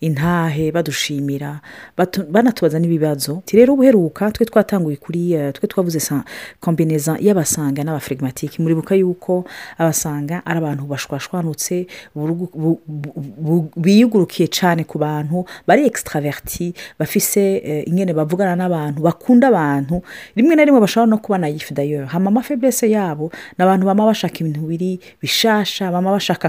intahe badushimira banatubaza n'ibibazo rero ubuheruka twe twatanguye kuri eh, twe twavuze kombineza y'abasanga muri buka yuko abasanga ari abantu bashwashwa busobanutse biyugurukiye cyane ku bantu bari ekisitaraveriti bafise eh, ingene bavugana n'abantu bakunda abantu rimwe na rimwe bashobora no kubana yifu dayeri hama amafeburese yabo ni abantu baba bashaka ibintu biri bishasha baba bashaka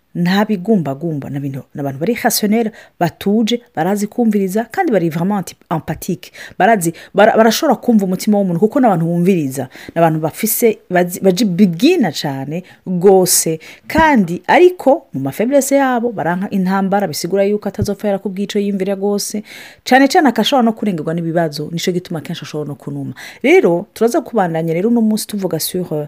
nta bigumbagumba abantu bari hasiyoneri batuje barazi kumviriza kandi bari vamanti ampatike barazi barashobora kumva umutima w'umuntu kuko n'abantu bumviriza n’abantu abantu bafise baji bigina cyane rwose kandi ariko mu mafeburese yabo baranka intambara bisigura yuko atazopfa ku bw'icyo yiyumvira rwose cyane cyane akashobora no kurengurwa n'ibibazo nicyo gituma akenshi ashobora no kunuma rero turaza kubandanya rero uno munsi tuvuga sura euh,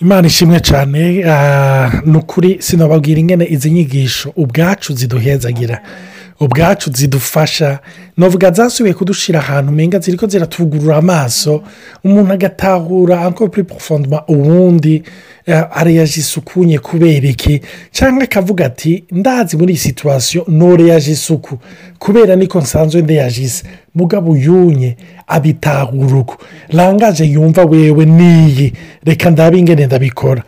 imana ishimwe cyane ah, ni ukuri sinababwira ingene izi nyigisho ubwacu ziduhezagira ubwacu zidufasha navuga zasubiye kudushira ahantu umenya ziri ko ziratugurura amaso umuntu agatahura ankopuri porofondoma ubundi Eh, areyaje isuku nye kubereke cyangwa akavuga ati ndazi muri iyi situwasiyo ntoreyaje isuku kubera niko nsanzwe ndeyajize mugabo yunye abitahura uko rangaje yumva wewe niyi reka ndabingene ndabikora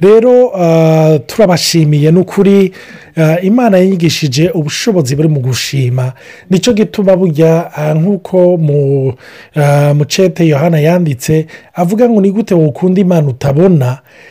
rero ah, turabashimiye n'ukuri ah, imana yigishije ubushobozi buri mu gushima nicyo gituma burya ah, nk'uko mu mucete yohana yanditse avuga ngo ni gute wukunda imana utabona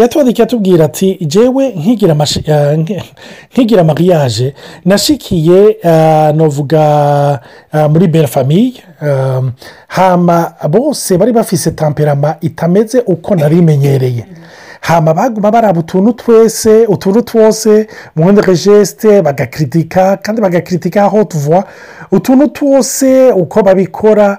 yatwandikiye atubwira ati jewe nkigira ah, mariage nashikiye ah, navuga ah, muri belle famille hama bose bari bafise tamperama itameze uko narimenyereye hano baguma baraba utuntu twese utuntu twose mwendere jesite bagakiritika kandi bagakiritika aho tuva utuntu twose uko babikora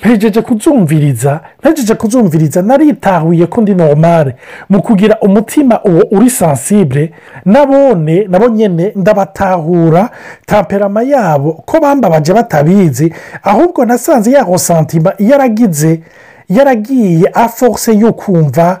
mpejeje kuzumviriza mpejeje kuzumviriza naritahuye ko ndi normale mu kugira umutima uwo uri sensible nabone nabo nyine ndabatahura tamperama yabo ko bambabaje batabizi ahubwo nasanze yaho santima yaragize yaragiye afose yo kumva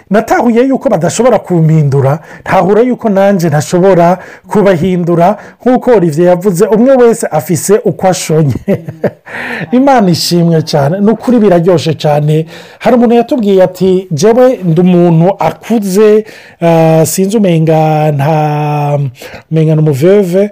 natahuye yuko badashobora kumpindura ntahura yuko nanjye ntashobora kubahindura nk'uko olivier yavuze umwe wese afise uko ashonye imana ishimwe cyane ni ukuri biraryoshye cyane hari umuntu yatubwiye ati jyewe ndi umuntu akuze Ah, sinzi umenga nta umenga ni umuveve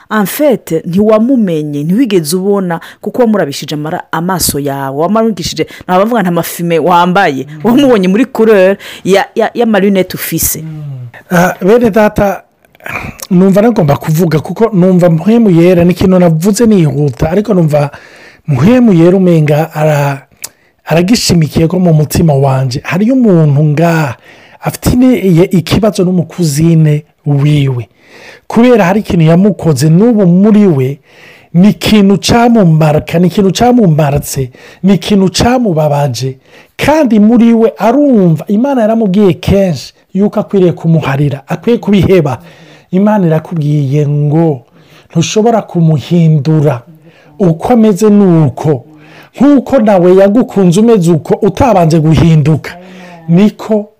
amfete ntiwamumenye ntiwigeze ubona kuko amara amaso yawe wamarungishije ntabavuga nta mafime wambaye mm. wamubonye muri kurere y'amarinete ufise mm. ah, bene data numva nagomba kuvuga kuko numva muhemu yera ni ikintu navuze nihuta ariko numva muhemu yera umenga aragishimikiye ko mu mutima wanjye hariyo umuntu ngaha afite ikibazo n'umukuzine wiwe kubera hari ikintu yamukoze n'ubu muri we ni ikintu cyamumarika ni ikintu cyamumaratse ni ikintu cyamubabaje kandi muri we arumva imana yaramubwiye kenshi yuko akwiriye kumuharira akwiye kubiheba imana irakubwiye ngo ntushobora kumuhindura uko ameze ni nk'uko nawe yagukunze umeze uko utabanje guhinduka niko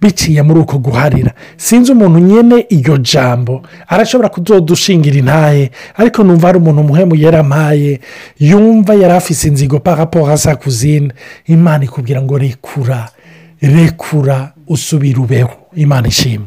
biciye muri uko guharira sinzi umuntu nyine iyo jambo arashobora kudodushingira intaye ariko numva ari umuntu umuhemu yarampaye yumva yari afise inzigo paraporo za kuzine imana ikubwira ngo rekura rekura usubire ubeho imana ishimwe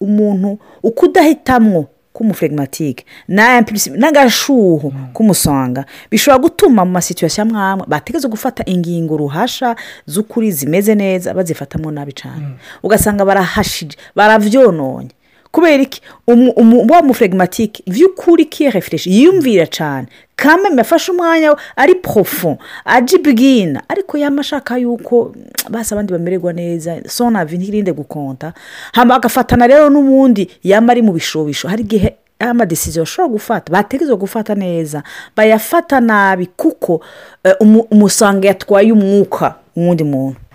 umuntu ukudahitamo. k'umuferegimatike n'agashuho mm. k'umusonga bishobora gutuma mu masituwasiyo amwe amwe bategeza gufata ingingo ruhasha z'ukuri zimeze neza bazifatamwo nabi cyane mm. ugasanga barahashije barabyononye kubera iki wa muferegimatike by'ukuri kiyarefureshi yiyumvira cyane kameme yafashe umwanya we ari porofo ajibwina ariko yamashaka yuko mm, basa abandi bamererwa neza sonavi ntirinde gukonta agafatana rero n'ubundi yamari mu bishobisho hari igihe aya madesiziyo gufata bategereza gufata neza bayafata nabi kuko eh, umusanga yatwaye umwuka w'undi muntu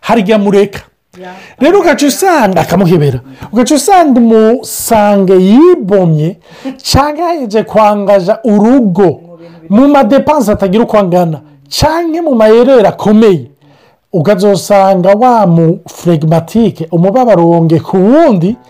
harya mureka rero ugaca usanga akamuhebera ugaca usanga umusange yibomye cyangwa yaje kwangaja urugo mu madepanse atagira uko angana cyane mu mayerera akomeye ukazasanga wa mu umubabaro wonge ku wundi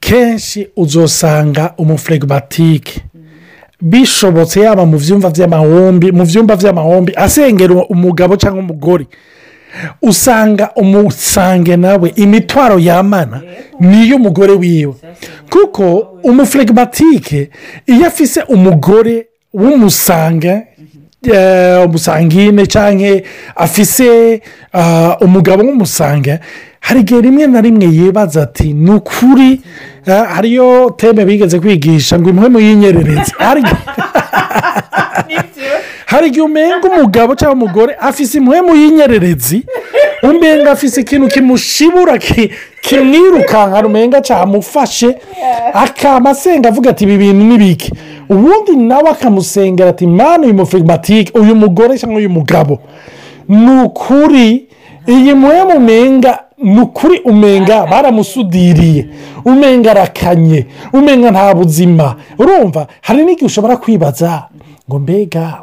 kenshi uzosanga umuferegimatike bishobotse yaba mu byumba by'amahombi mu byumba by'amahombi asengera umugabo cyangwa umugore usanga umusange nawe imitwaro yamana ni iy'umugore wiwe kuko umufuregimatike iyo afise umugore w'umusange Eh, umusangine cyangwa afise eh, umugabo w'umusanga hari igihe rimwe na rimwe yibaza ati ni ukuri eh, hariyo teme bigeze kwigisha ngo imwe muyinyerereze hari igihe umenga umugabo cyangwa umugore afise imwe muyinyererezi umenga afise ikintu kimushibura kimwirukanka umenga cyamufashe akama asenga avuga ati ibi bintu ni bike ubundi nawe akamusengera ati mani uyu mufirimatike uyu mugore cyangwa uyu mugabo ni ukuri iyi muhe mumenga ni ukuri umenga baramusudiriye umenga arakanye umenga nta buzima urumva hari n'igihe ushobora kwibaza ngo mbega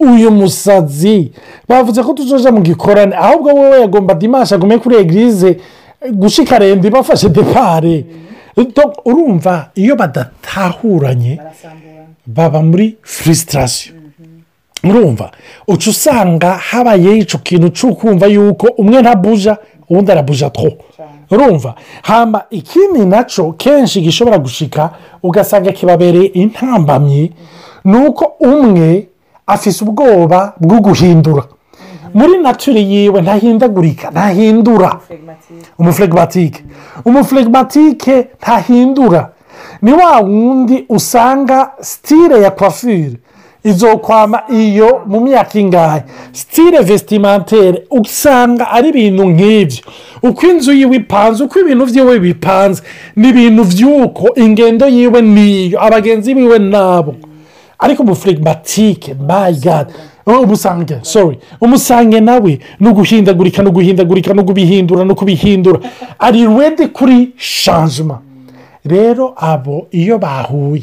uyu musazi bavuze ko tuzoja mu gikorane ahubwo wowe yagomba dimanshi agume kuri egirize gushika rende depare urumva iyo badatahuranye baba muri furisitasiyo urumva uca usanga habayeho icyo kintu cy'ukumva yuko umwe ntabuja ubundi arabuja two urumva hamba ikindi nacyo kenshi gishobora gushika ugasanga kibabereye intambamyi ni uko umwe afise ubwoba bwo guhindura muri naturi yiwe ntahindagurika ntahindura umufuregimatike umufuregimatike ntahindura ni wa wundi usanga sitire ya kwafire izokwama iyo mu myaka ingahe sitire vesitimantere usanga ari ibintu nk'ibyo uko inzu yiwe ipanze uko ibintu byiwe bipanze ni ibintu by'uko ingendo yiwe niyo abagenzi biwe nabo ariko umufirimatike mayigadi oh, umusange sori umusange nawe ni uguhindagurika ni uguhindagurika ni ukubihindura ni ukubihindura ari redi kuri shanjima rero abo iyo bahuye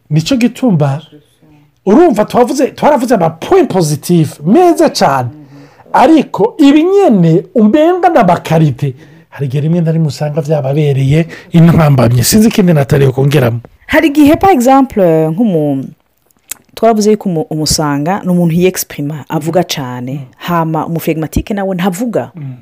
nicyo gitumba urumva twaravuze ama point positive meza cyane ariko ibinyene nyine na n'abakarite hari igihe rimwe na rimwe usanga byababereye intambamyi sinzi ikindi natariye kongeramo hari igihe pa egisampure nk'umuntu twaravuze yuko umusanga ni umuntu yegisiprima avuga mm. cyane mm. hama umufegimatike nawe ntavuga mm.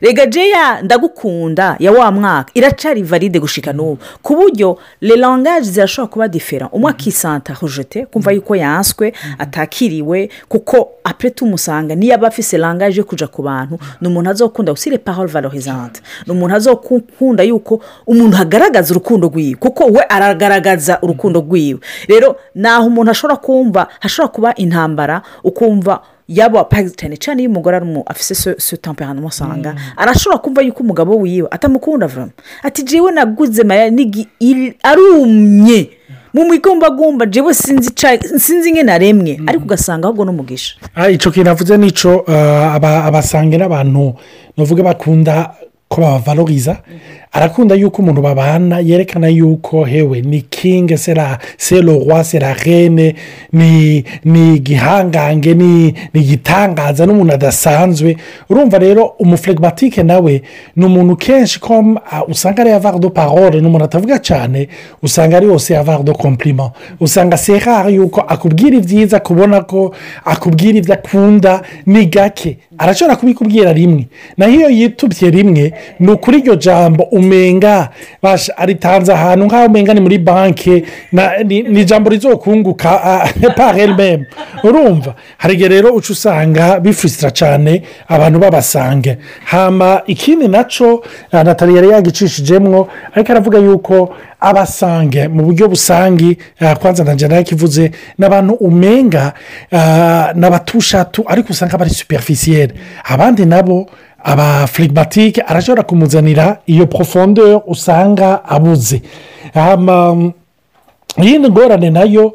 rega jeya ndagukunda ya wa mwaka iracari valide gushika n'ubu ku buryo le langage zirashobora kuba difera umwe mm-hmm. akisanta hujete kumva mm-hmm. yuko yanswe mm-hmm. atakiriwe kuko apure tumusanga niyo aba afise rangaje yo kujya ku bantu ni umuntu azokunda usire pahoro valorizante ni umuntu azokunda yuko umuntu agaragaza urukundo rwiwe kuko we aragaragaza urukundo rwiwe rero ni umuntu ashobora kumva hashobora kuba intambara ukumva yaba pazi cyane cyane iyo umugore ari afise so temperament usanga mm. arashobora kumva yuko umugabo wiwe atamukunda vuba ati jiwe naguze maya arumye mu mikombagomba jiwe sinzi nke naremwe mm-hmm. ariko ugasanga ahubwo n'umugisha ah, icyo kintu avuze nicyo ah, abasange n'abantu bavuga bakunda ko babavaloriza mm-hmm. arakunda yuko umuntu babana yerekana yuko hewe ni kingi sera seruwa sera rene ni igihangange ni igitangaza n'umuntu adasanzwe urumva rero umufuregimatike nawe ni umuntu kenshi ko usanga ari avare parole ni umuntu atavuga cyane usanga ari yose avare do usanga serare yuko akubwira ibyiza kubona ko akubwira ibyo akunda ni gake arashobora kubikubwira rimwe naho iyo yitubye rimwe ni ukuri iryo jambo umenga aritanze ahantu nk'aho umenga ni muri banki ni ijambo rizokunguka pahelmeme urumva hari igihe rero uca usanga bifusira cyane abantu babasange hama ikindi nacyo natali yari yagicishijemo ariko aravuga yuko abasange mu buryo busange kwanza na jana yakivuze ni umenga ni ariko usanga bari superifisiyeri abandi nabo aba firigimatike arashobora kumuzanira iyo porofonderi usanga abuze um, ngorane nayo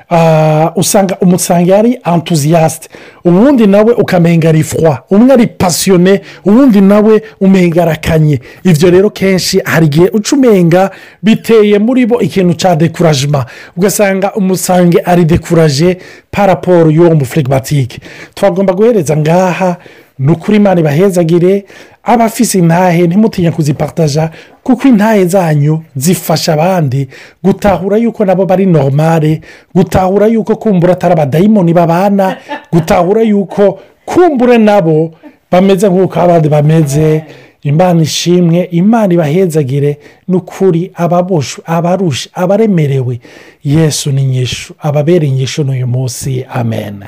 eh, usanga umusanga yari entuziyasite ubundi nawe ukamenga ari umwe ari pasiyone ubundi nawe umenga ibyo rero kenshi hari igihe uca umenga bitewe biteye muri bo ikintu cya dekurajima ugasanga umusange ari dekuraje paraporo y'uwo mufirigimatike twagomba guhereza ngaha ni ukuri imana ibahezagire abafise intahe ntimutinya kuzipataja kuko intahe zanyu zifasha abandi gutahura yuko nabo bari normale gutahura yuko kumbura atari abadayimoni babana gutahura yuko kumbura nabo bameze nk'uko abandi bameze imana ishimwe imana ibahezagire n'ukuri ababoshwe abarusha abaremerewe yesu ni nyishu ababere inyishu n'uyu munsi amena.